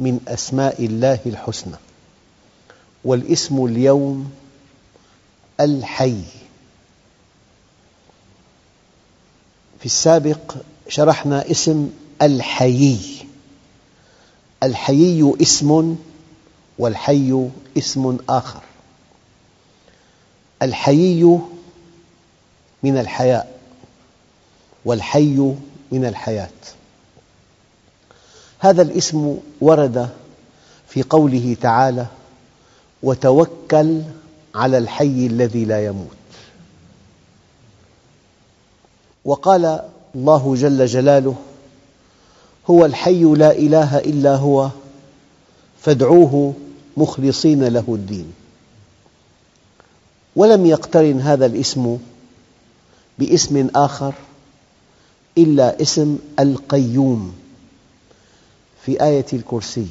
من أسماء الله الحسنى والاسم اليوم الحي. في السابق شرحنا اسم الحيي. الحيي اسم والحي اسم آخر. الحيي من الحياء والحي من الحياة. هذا الاسم ورد في قوله تعالى وتوكل على الحي الذي لا يموت وقال الله جل جلاله هو الحي لا إله إلا هو فادعوه مخلصين له الدين ولم يقترن هذا الاسم باسم آخر إلا اسم القيوم. في آية الكرسي.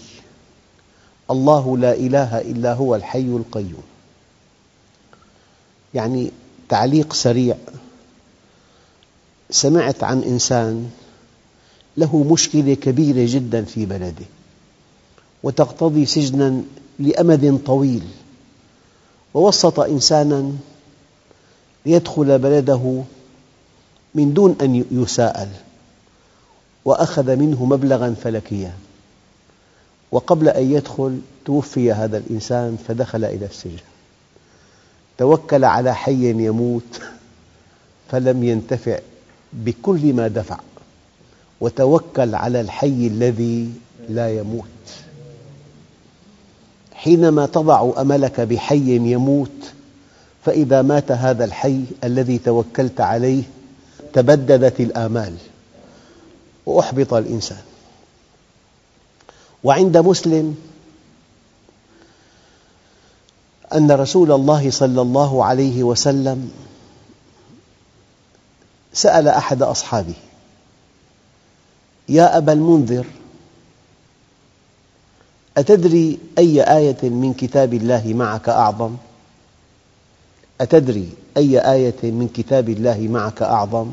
الله لا إله إلا هو الحي القيوم. يعني تعليق سريع. سمعت عن إنسان له مشكلة كبيرة جدا في بلده وتقتضي سجنا لأمد طويل ووسط إنسانا ليدخل بلده من دون أن يساءل. وأخذ منه مبلغا فلكيا. وقبل أن يدخل توفي هذا الإنسان فدخل إلى السجن. توكل على حي يموت فلم ينتفع بكل ما دفع. وتوكل على الحي الذي لا يموت. حينما تضع أملك بحي يموت فإذا مات هذا الحي الذي توكلت عليه تبددت الآمال. وأحبط الإنسان وعند مسلم أن رسول الله صلى الله عليه وسلم سأل أحد أصحابه يا أبا المنذر أتدري أي آية من كتاب الله معك أعظم؟ أتدري أي آية من كتاب الله معك أعظم؟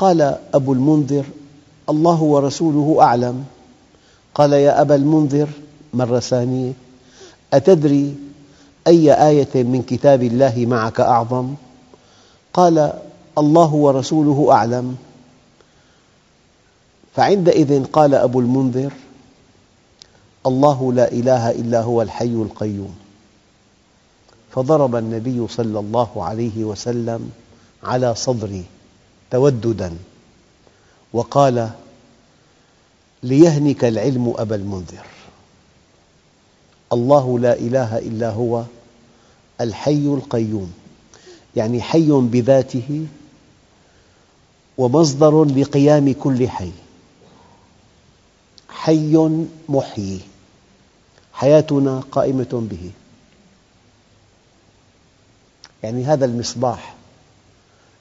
قال أبو المنذر الله ورسوله أعلم. قال يا أبا المنذر مرة ثانية أتدري أي آية من كتاب الله معك أعظم؟ قال الله ورسوله أعلم. فعندئذ قال أبو المنذر الله لا إله إلا هو الحي القيوم. فضرب النبي صلى الله عليه وسلم على صدري توددا وقال ليهنك العلم أبا المنذر. الله لا إله إلا هو الحي القيوم يعني حي بذاته ومصدر لقيام كل حي. حي محيي حياتنا قائمة به. يعني هذا المصباح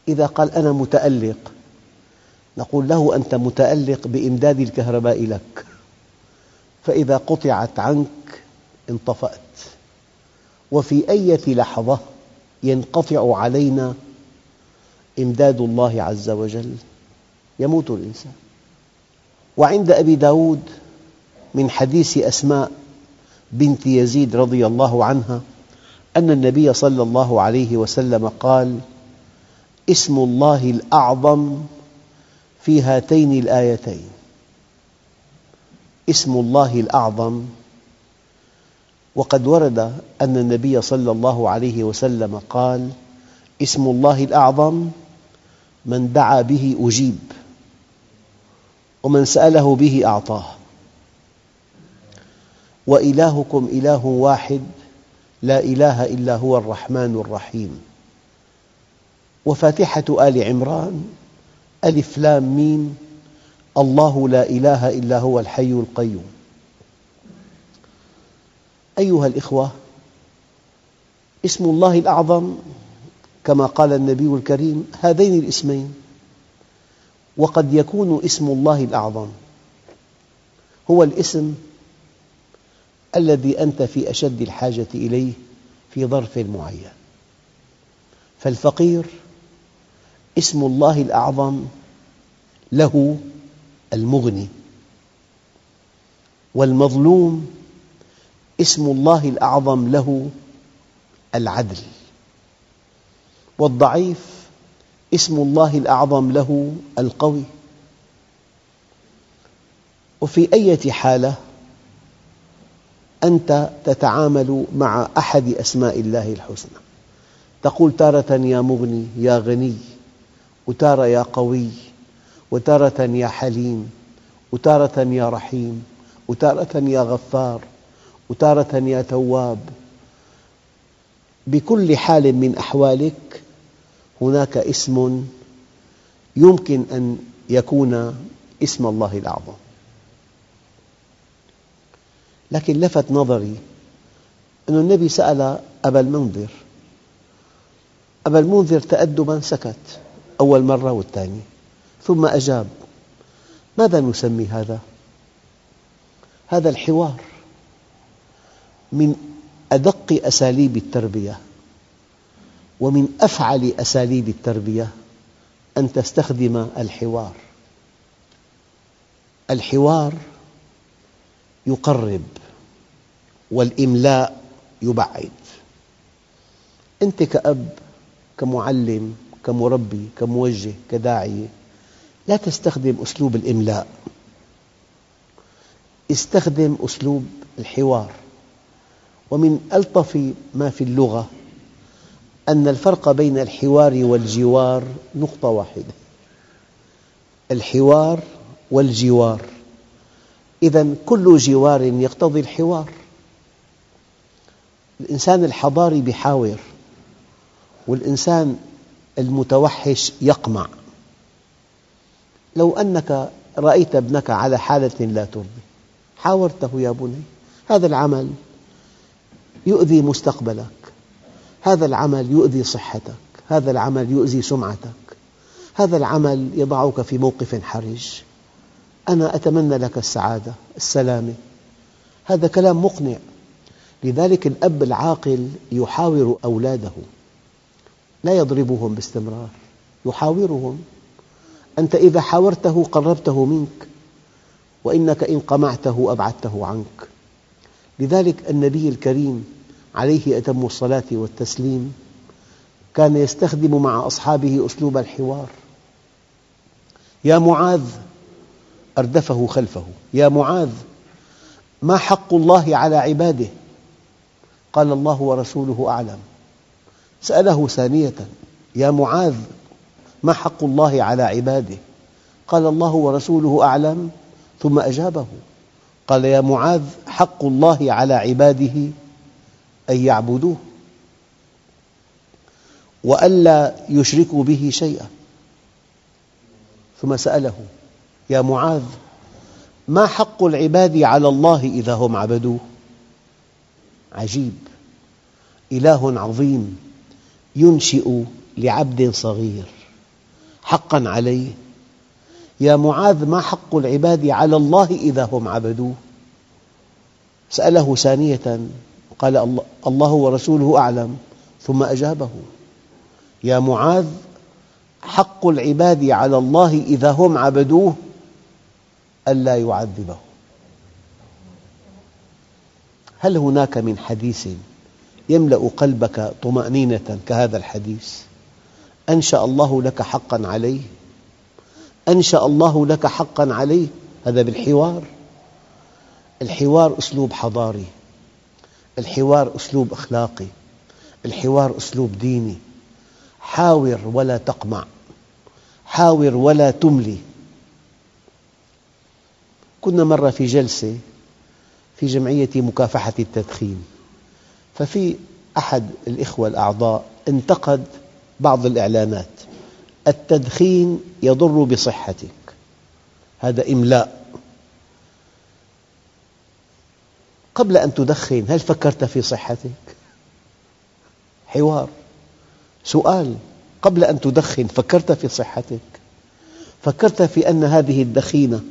إذا قال أنا متألق نقول له أنت متألق بإمداد الكهرباء لك. فإذا قطعت عنك انطفأت. وفي أية لحظة ينقطع علينا إمداد الله عز وجل؟ يموت الإنسان. وعند أبي داود من حديث أسماء بنت يزيد رضي الله عنها أن النبي صلى الله عليه وسلم قال اسم الله الأعظم في هاتين الآيتين. اسم الله الأعظم. وقد ورد أن النبي صلى الله عليه وسلم قال اسم الله الأعظم من دعا به أجيب ومن سأله به أعطاه. وإلهكم إله واحد لا إله إلا هو الرحمن الرحيم. وفاتحة آل عمران. ألف لام ميم. الله لا إله إلا هو الحي القيوم. أيها الأخوة اسم الله الأعظم كما قال النبي الكريم هذين الاسمين وقد يكون اسم الله الأعظم. هو الاسم الذي أنت في أشد الحاجة إليه في ظرف معين. فالفقير اسم الله الأعظم له المغني. والمظلوم اسم الله الأعظم له العدل. والضعيف اسم الله الأعظم له القوي. وفي أي حالة أنت تتعامل مع أحد أسماء الله الحسنى؟ تقول تارة يا مغني يا غني. وتارة يا قوي وتارة يا حليم وتارة يا رحيم وتارة يا غفار وتارة يا تواب. بكل حال من أحوالك هناك اسم يمكن أن يكون اسم الله الأعظم. لكن لفت نظري أن النبي سأل أبا المنذر أبا المنذر تأدبا سكت. أول مرة والثانية. ثم أجاب ماذا نسمي هذا؟ هذا الحوار من أدق أساليب التربية ومن أفعل أساليب التربية أن تستخدم الحوار. الحوار يقرب والإملاء يبعد. أنت كأب كمعلم كمربي كموجه كداعية لا تستخدم أسلوب الإملاء. استخدم أسلوب الحوار. ومن ألطف ما في اللغة أن الفرق بين الحوار والجوار نقطة واحدة. الحوار والجوار. إذا كل جوار يقتضي الحوار. الإنسان الحضاري يحاور والإنسان المتوحش يقمع. لو أنك رأيت ابنك على حالة لا ترضي حاورته يا بني هذا العمل يؤذي مستقبلك هذا العمل يؤذي صحتك هذا العمل يؤذي سمعتك هذا العمل يضعك في موقف حرج. أنا أتمنى لك السعادة السلامة. هذا كلام مقنع. لذلك الأب العاقل يحاور أولاده. لا يضربهم باستمرار يحاورهم. أنت إذا حاورته قربته منك وإنك إن قمعته أبعدته عنك. لذلك النبي الكريم عليه أتم الصلاة والتسليم كان يستخدم مع أصحابه أسلوب الحوار. يا معاذ أردفه خلفه. يا معاذ ما حق الله على عباده؟ قال الله ورسوله أعلم. سأله ثانية يا معاذ ما حق الله على عباده؟ قال الله ورسوله أعلم. ثم أجابه قال يا معاذ حق الله على عباده أن يعبدوه وألا يشركوا به شيئا. ثم سأله يا معاذ ما حق العباد على الله إذا هم عبدوه؟ عجيب إله عظيم. ينشئ لعبد صغير حقا عليه. يا معاذ ما حق العباد على الله إذا هم عبدوه سأله ثانية قال الله ورسوله أعلم ثم أجابه. يا معاذ حق العباد على الله إذا هم عبدوه ألا يعذبه. هل هناك من حديث يملأ قلبك طمأنينة كهذا الحديث. أنشأ الله لك حقا عليه. أنشأ الله لك حقا عليه. هذا بالحوار. الحوار أسلوب حضاري. الحوار أسلوب أخلاقي. الحوار أسلوب ديني. حاور ولا تقمع. حاور ولا تملي. كنا مرة في جلسة في جمعية مكافحة التدخين. ففي أحد الإخوة الأعضاء انتقد بعض الإعلانات. التدخين يضر بصحتك. هذا إملاء. قبل أن تدخن هل فكرت في صحتك؟ حوار. سؤال قبل أن تدخن فكرت في صحتك؟ فكرت في أن هذه الدخينة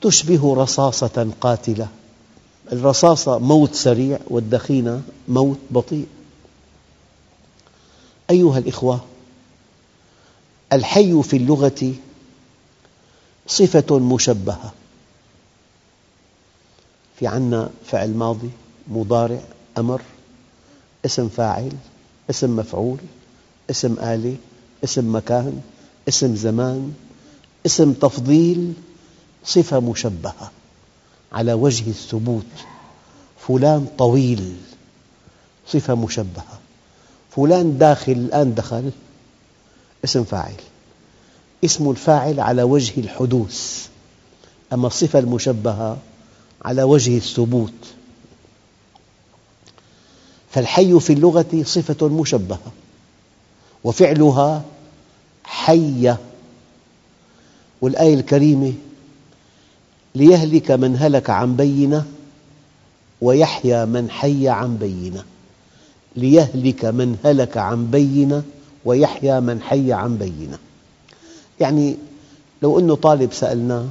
تشبه رصاصة قاتلة. الرصاصة موت سريع والدخينة موت بطيء. أيها الإخوة الحي في اللغة صفة مشبهة. في عنا فعل ماضي مضارع أمر اسم فاعل اسم مفعول اسم آلة اسم مكان اسم زمان اسم تفضيل صفة مشبهة. على وجه الثبوت. فلان طويل صفة مشبهة. فلان داخل الآن دخل اسم فاعل. اسم الفاعل على وجه الحدوث. أما الصفة المشبهة على وجه الثبوت. فالحي في اللغة صفة مشبهة وفعلها حي والآية الكريمة ليهلك من هلك عن بينة ويحيى من حي عن بينة. ليهلك من هلك عن بينة ويحيى من حي عن بينة. يعني لو أنه طالب سألناه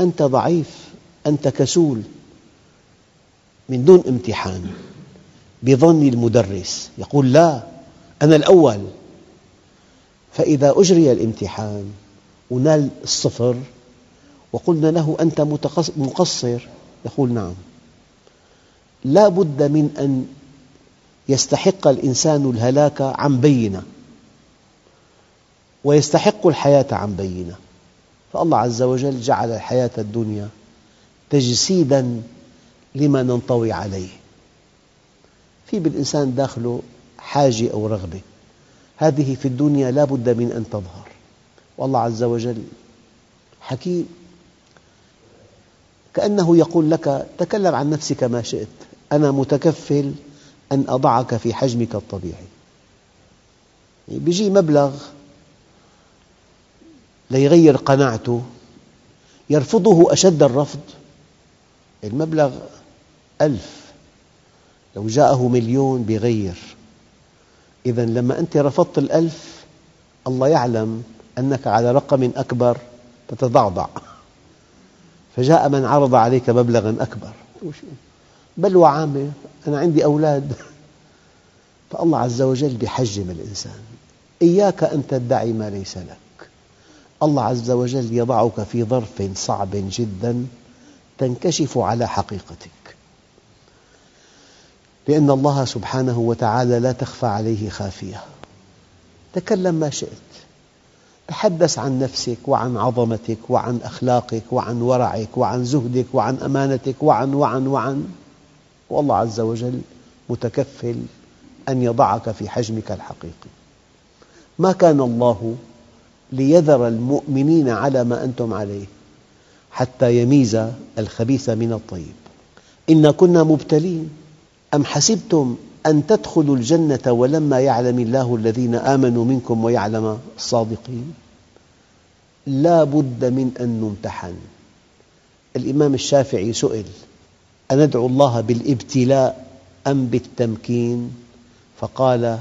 أنت ضعيف أنت كسول من دون امتحان بظن المدرس يقول لا أنا الأول. فإذا أجري الامتحان ونال الصفر وقلنا له أنت مقصر. يقول نعم. لا بد من أن يستحق الإنسان الهلاك عن بينة ويستحق الحياة عن بينة. فالله عز وجل جعل الحياة الدنيا تجسيدا لما ننطوي عليه. في بالإنسان داخله حاجة أو رغبة. هذه في الدنيا لا بد من أن تظهر. والله عز وجل حكيم كأنه يقول لك تكلم عن نفسك ما شئت. أنا متكفل أن أضعك في حجمك الطبيعي. يجي مبلغ ليغير قناعته يرفضه أشد الرفض. المبلغ ألف. لو جاءه مليون بيغير. إذا لما أنت رفضت الألف الله يعلم أنك على رقم أكبر تتضعضع. فجاء من عرض عليك مبلغا أكبر. بلوى عامة أنا عندي أولاد. فالله عز وجل يحجم الإنسان. إياك أن تدعي ما ليس لك. الله عز وجل يضعك في ظرف صعب جدا تنكشف على حقيقتك. لأن الله سبحانه وتعالى لا تخفى عليه خافية. تكلم ما شئت. تحدث عن نفسك وعن عظمتك وعن أخلاقك وعن ورعك وعن زهدك وعن أمانتك وعن وعن وعن. والله عز وجل متكفل أن يضعك في حجمك الحقيقي. ما كان الله ليذر المؤمنين على ما أنتم عليه حتى يميز الخبيث من الطيب. إنا كنا مبتلين. أم حسبتم أن تدخلوا الجنة ولما يعلم الله الذين آمنوا منكم ويعلم الصادقين. لا بد من أن نمتحن. الإمام الشافعي سئل أندعو الله بالابتلاء أم بالتمكين؟ فقال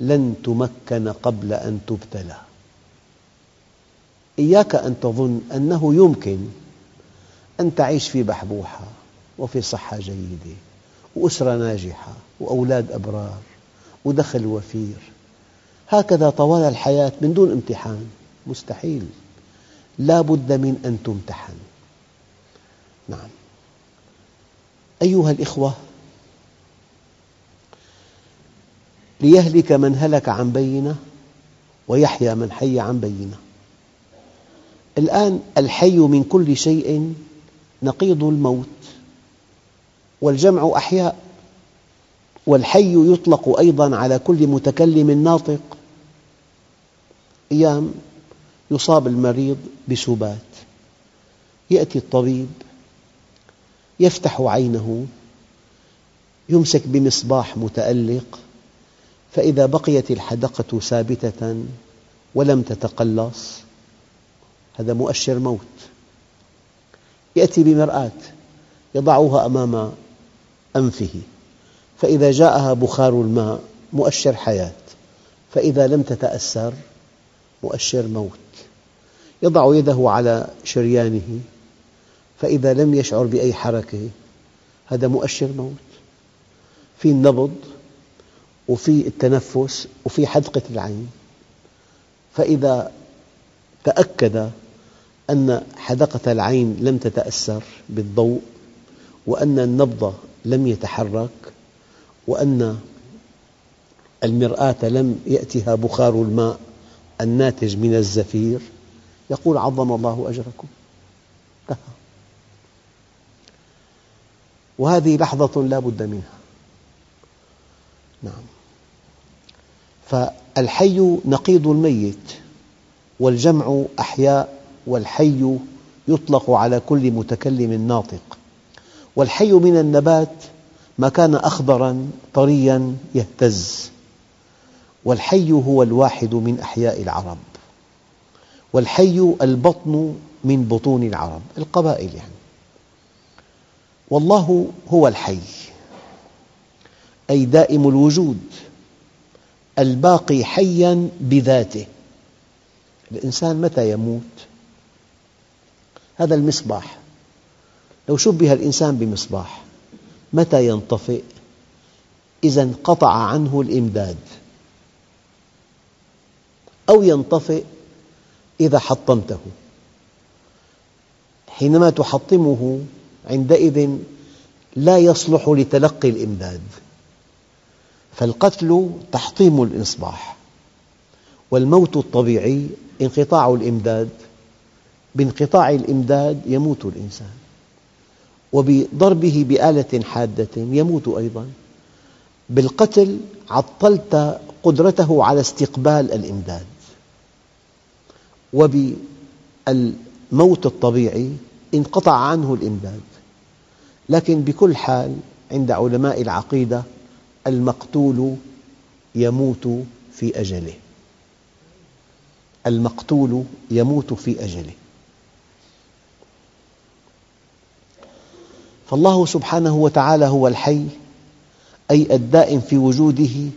لن تمكن قبل أن تبتلى. إياك أن تظن أنه يمكن أن تعيش في بحبوحة وفي صحة جيدة وأسرة ناجحة. وأولاد أبرار ودخل وفير. هكذا طوال الحياة من دون امتحان. مستحيل. لا بد من أن تمتحن. نعم. أيها الإخوة ليهلك من هلك عن بينة ويحيى من حي عن بينة. الآن الحي من كل شيء نقيض الموت والجمع أحياء. والحي يطلق أيضا على كل متكلم ناطق. أيام يصاب المريض بسبات يأتي الطبيب يفتح عينه يمسك بمصباح متألق فإذا بقيت الحدقة ثابتة ولم تتقلص هذا مؤشر موت. يأتي بمرآة يضعها أمام أنفه. فإذا جاءها بخار الماء مؤشر حياة. فإذا لم تتأثر مؤشر موت. يضع يده على شريانه فإذا لم يشعر بأي حركة هذا مؤشر موت. في النبض وفي التنفس وفي حدقة العين. فإذا تأكد أن حدقة العين لم تتأثر بالضوء وأن النبض لم يتحرك وأن المرآة لم يأتها بخار الماء الناتج من الزفير. يقول عظم الله أجركم. انتهى وهذه لحظة لا بد منها. نعم. فالحي نقيض الميت والجمع أحياء والحي يطلق على كل متكلم ناطق. والحي من النبات ما كان أخضراً طرياً يهتز. والحي هو الواحد من أحياء العرب. والحي البطن من بطون العرب. القبائل يعني. والله هو الحي. أي دائم الوجود. الباقي حياً بذاته. الإنسان متى يموت؟ هذا المصباح. لو شبه الإنسان بمصباح. متى ينطفئ؟ إذا انقطع عنه الإمداد. أو ينطفئ إذا حطمته. حينما تحطمه عندئذ لا يصلح لتلقي الإمداد. فالقتل تحطيم الإصباح والموت الطبيعي انقطاع الإمداد. بانقطاع الإمداد يموت الإنسان. وبضربه بآلة حادة يموت أيضا. بالقتل عطلت قدرته على استقبال الإمداد. وبالموت الطبيعي انقطع عنه الإمداد. لكن بكل حال عند علماء العقيدة المقتول يموت في أجله. المقتول يموت في أجله. فالله سبحانه وتعالى هو الحي أي الدائم في وجوده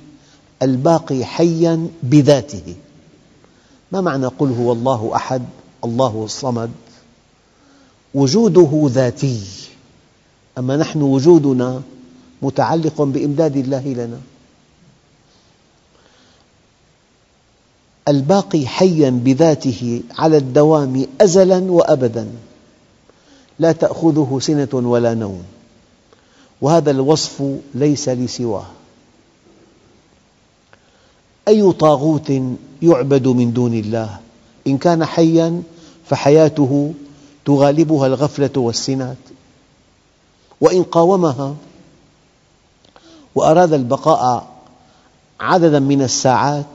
الباقي حياً بذاته. ما معنى قل هو الله أحد الله الصمد؟ وجوده ذاتي. أما نحن وجودنا متعلق بإمداد الله لنا. الباقي حياً بذاته على الدوام أزلاً وأبداً. لا تأخذه سنة ولا نوم. وهذا الوصف ليس لسواه. أي طاغوت يعبد من دون الله؟ إن كان حياً فحياته تغالبها الغفلة والسنات. وإن قاومها وأراد البقاء عددا من الساعات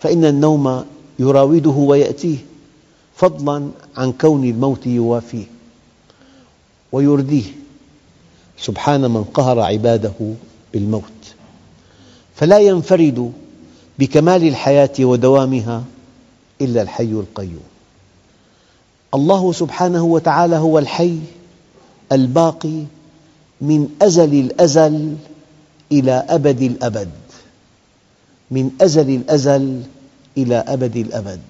فإن النوم يراوده ويأتيه فضلاً عن كون الموت يوافيه. ويرديه. سبحان من قهر عباده بالموت. فلا ينفرد بكمال الحياة ودوامها إلا الحي القيوم. الله سبحانه وتعالى هو الحي الباقي من أزل الأزل إلى أبد الأبد. من أزل الأزل إلى أبد الأبد.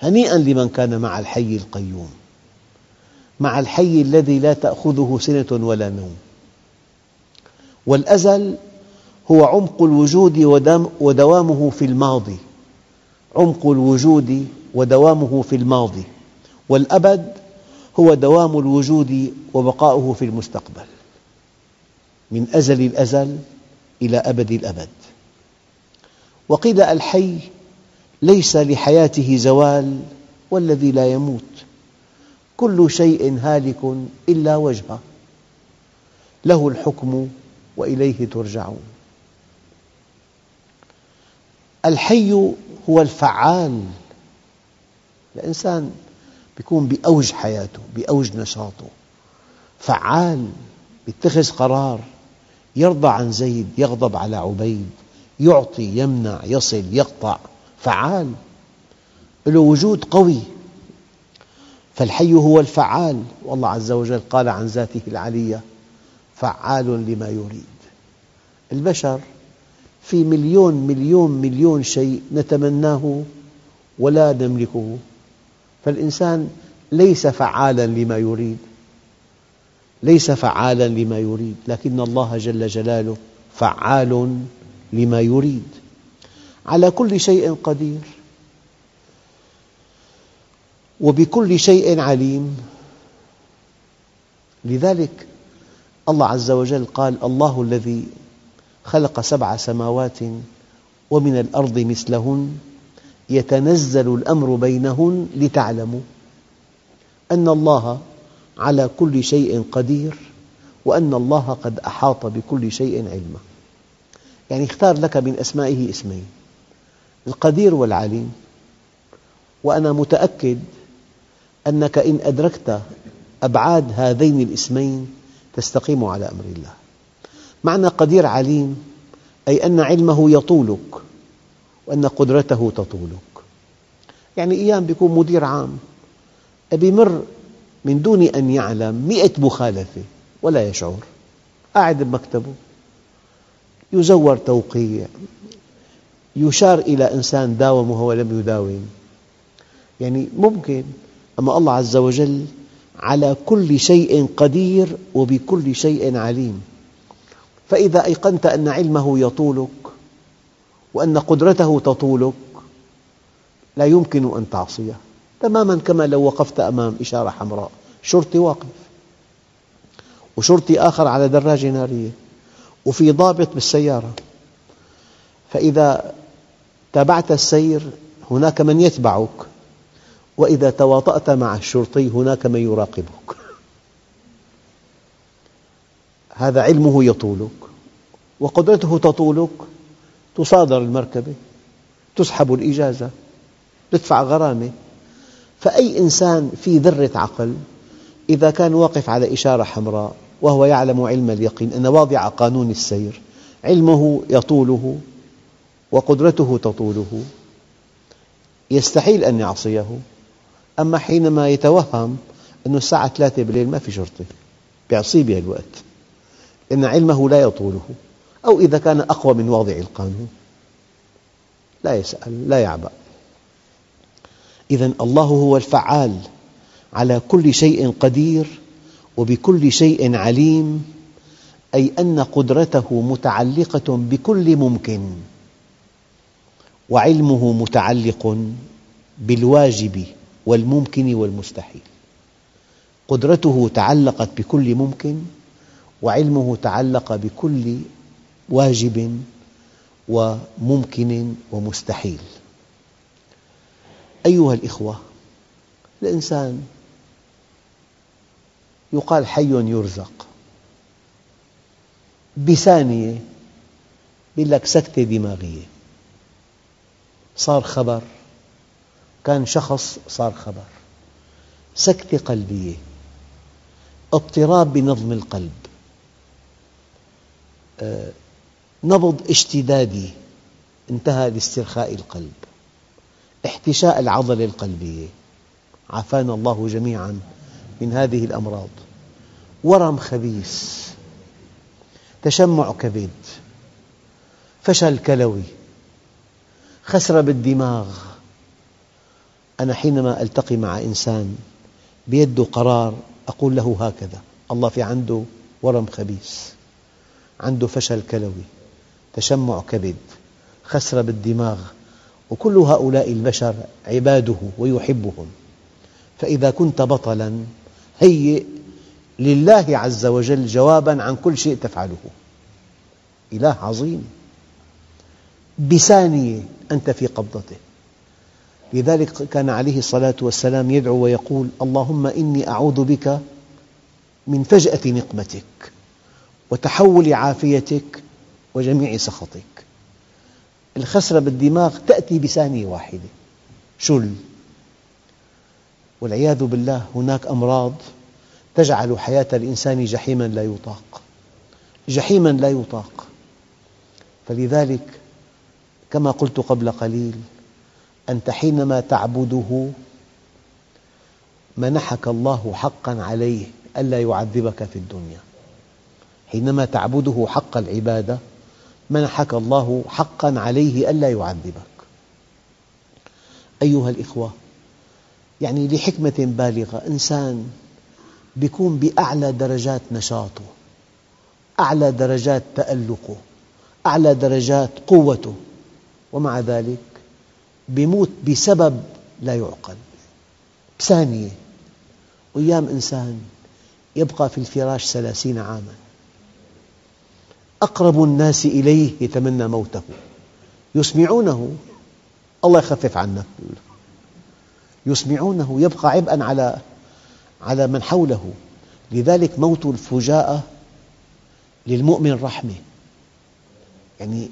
هنيئا لمن كان مع الحي القيوم. مع الحي الذي لا تأخذه سنة ولا نوم. والأزل هو عمق الوجود ودوامه في الماضي. عمق الوجود ودوامه في الماضي. والأبد هو دوام الوجود وبقاؤه في المستقبل. من أزل الأزل إلى أبد الأبد. وقيل الحي ليس لحياته زوال والذي لا يموت. كل شيء هالك إلا وجهه. له الحكم وإليه ترجعون. الحي هو الفعال. الإنسان يكون بأوج حياته بأوج نشاطه. فعال يتخذ قرار يرضى عن زيد يغضب على عبيد يعطي يمنع يصل يقطع. فعال. له وجود قوي. فالحي هو الفعال. والله عز وجل قال عن ذاته العلية فعال لما يريد. البشر في مليون مليون مليون شيء نتمناه ولا نملكه. فالإنسان ليس فعالا لما يريد ليس فعالا لما يريد لكن الله جل جلاله فعال لما يريد. على كل شيء قدير. وبكل شيء عليم. لذلك الله عز وجل قال الله الذي خلق سبع سماوات ومن الأرض مثلهن يتنزل الأمر بينهن لتعلموا أن الله على كل شيء قدير وأن الله قد أحاط بكل شيء علما. يعني اختار لك من أسمائه اسمين القدير والعليم. وأنا متأكد أنك إن أدركت أبعاد هذين الاسمين تستقيم على أمر الله. معنى قدير عليم أي أن علمه يطولك وأن قدرته تطولك. يعني أيام يكون مدير عام بمر من دون أن يعلم مئة مخالفة ولا يشعر. قاعد بمكتبه يزور توقيع يشار إلى إنسان داوم وهو لم يداوم. يعني ممكن أما الله عز وجل على كل شيء قدير وبكل شيء عليم. فإذا أيقنت أن علمه يطولك وأن قدرته تطولك لا يمكن أن تعصيه. تماما كما لو وقفت أمام إشارة حمراء. شرطي واقف وشرطي آخر على دراجة نارية وفي ضابط بالسيارة. فإذا تابعت السير هناك من يتبعك. وإذا تواطأت مع الشرطي هناك من يراقبك. هذا علمه يطولك وقدرته تطولك. تصادر المركبة تسحب الإجازة تدفع غرامة. فأي إنسان في ذرة عقل إذا كان واقف على إشارة حمراء وهو يعلم علم اليقين أن واضع قانون السير علمه يطوله وقدرته تطوله. يستحيل أن يعصيه. أما حينما يتوهم أن الساعة ثلاثة بالليل ما في شرطة يعصيه بهالوقت لأن علمه لا يطوله أو إذا كان أقوى من واضع القانون. لا يسأل لا يعبأ. إذا الله هو الفعال على كل شيء قدير وبكل شيء عليم أي أن قدرته متعلقة بكل ممكن وعلمه متعلق بالواجب. والممكن والمستحيل. قدرته تعلقت بكل ممكن وعلمه تعلق بكل واجب وممكن ومستحيل. أيها الأخوة الإنسان يقال حي يرزق. بثانية يقول لك سكتة دماغية. صار خبر كان شخص صار خبر. سكتة قلبية اضطراب بنظم القلب. آه، نبض اشتدادي. انتهى لاسترخاء القلب. احتشاء العضلة القلبية عافانا الله جميعا من هذه الأمراض. ورم خبيث. تشمع كبد. فشل كلوي. خسرة بالدماغ. أنا حينما ألتقي مع إنسان بيده قرار أقول له هكذا الله في عنده ورم خبيث عنده فشل كلوي تشمع كبد خسرة بالدماغ وكل هؤلاء البشر عباده ويحبهم. فإذا كنت بطلاً هيئ لله عز وجل جواباً عن كل شيء تفعله. إله عظيم. بثانية أنت في قبضته. لذلك كان عليه الصلاة والسلام يدعو ويقول اللهم إني أعوذ بك من فجأة نقمتك وتحول عافيتك وجميع سخطك. الخسرة بالدماغ تأتي بثانية واحدة شل. والعياذ بالله هناك أمراض تجعل حياة الإنسان جحيما لا يطاق جحيما لا يطاق. فلذلك كما قلت قبل قليل أنت حينما تعبده منحك الله حقا عليه ألا يعذبك في الدنيا. حينما تعبده حق العبادة منحك الله حقا عليه ألا يعذبك. أيها الإخوة يعني لحكمة بالغة إنسان يكون بأعلى درجات نشاطه أعلى درجات تألقه أعلى درجات قوته. ومع ذلك يموت بسبب لا يعقل. بثانية أيام إنسان يبقى في الفراش ثلاثين عاماً. أقرب الناس إليه يتمنى موته. يسمعونه الله يخفف عنك يسمعونه يبقى عبئا على على من حوله. لذلك موت الفجاءة للمؤمن رحمة. يعني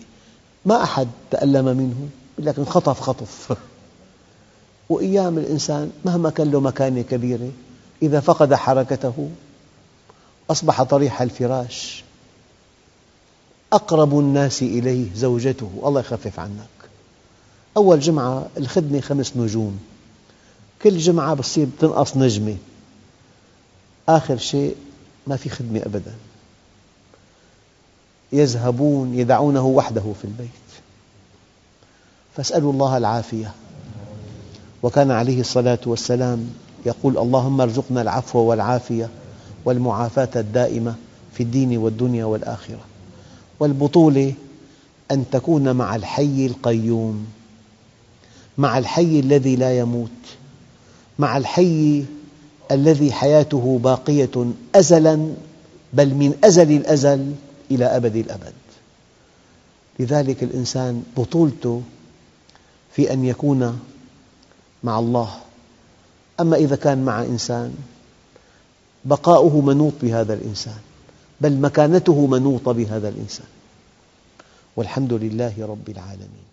ما أحد تألم منه. لكن خطف خطف. وأيام الإنسان مهما كان له مكانة كبيرة إذا فقد حركته أصبح طريح الفراش. أقرب الناس إليه زوجته. الله يخفف عنك. أول جمعة الخدمة خمس نجوم. كل جمعة بتصير تنقص نجمة. آخر شيء ما في خدمة أبدا. يذهبون يدعونه وحده في البيت. فاسألوا الله العافية. وكان عليه الصلاة والسلام يقول اللهم ارزقنا العفو والعافية والمعافاة الدائمة في الدين والدنيا والآخرة. والبطولة أن تكون مع الحي القيوم مع الحي الذي لا يموت مع الحي الذي حياته باقية أزلاً بل من أزل الأزل إلى أبد الأبد. لذلك الإنسان بطولته في أن يكون مع الله. أما إذا كان مع إنسان بقاؤه منوط بهذا الإنسان بل مكانته منوطة بهذا الإنسان. والحمد لله رب العالمين.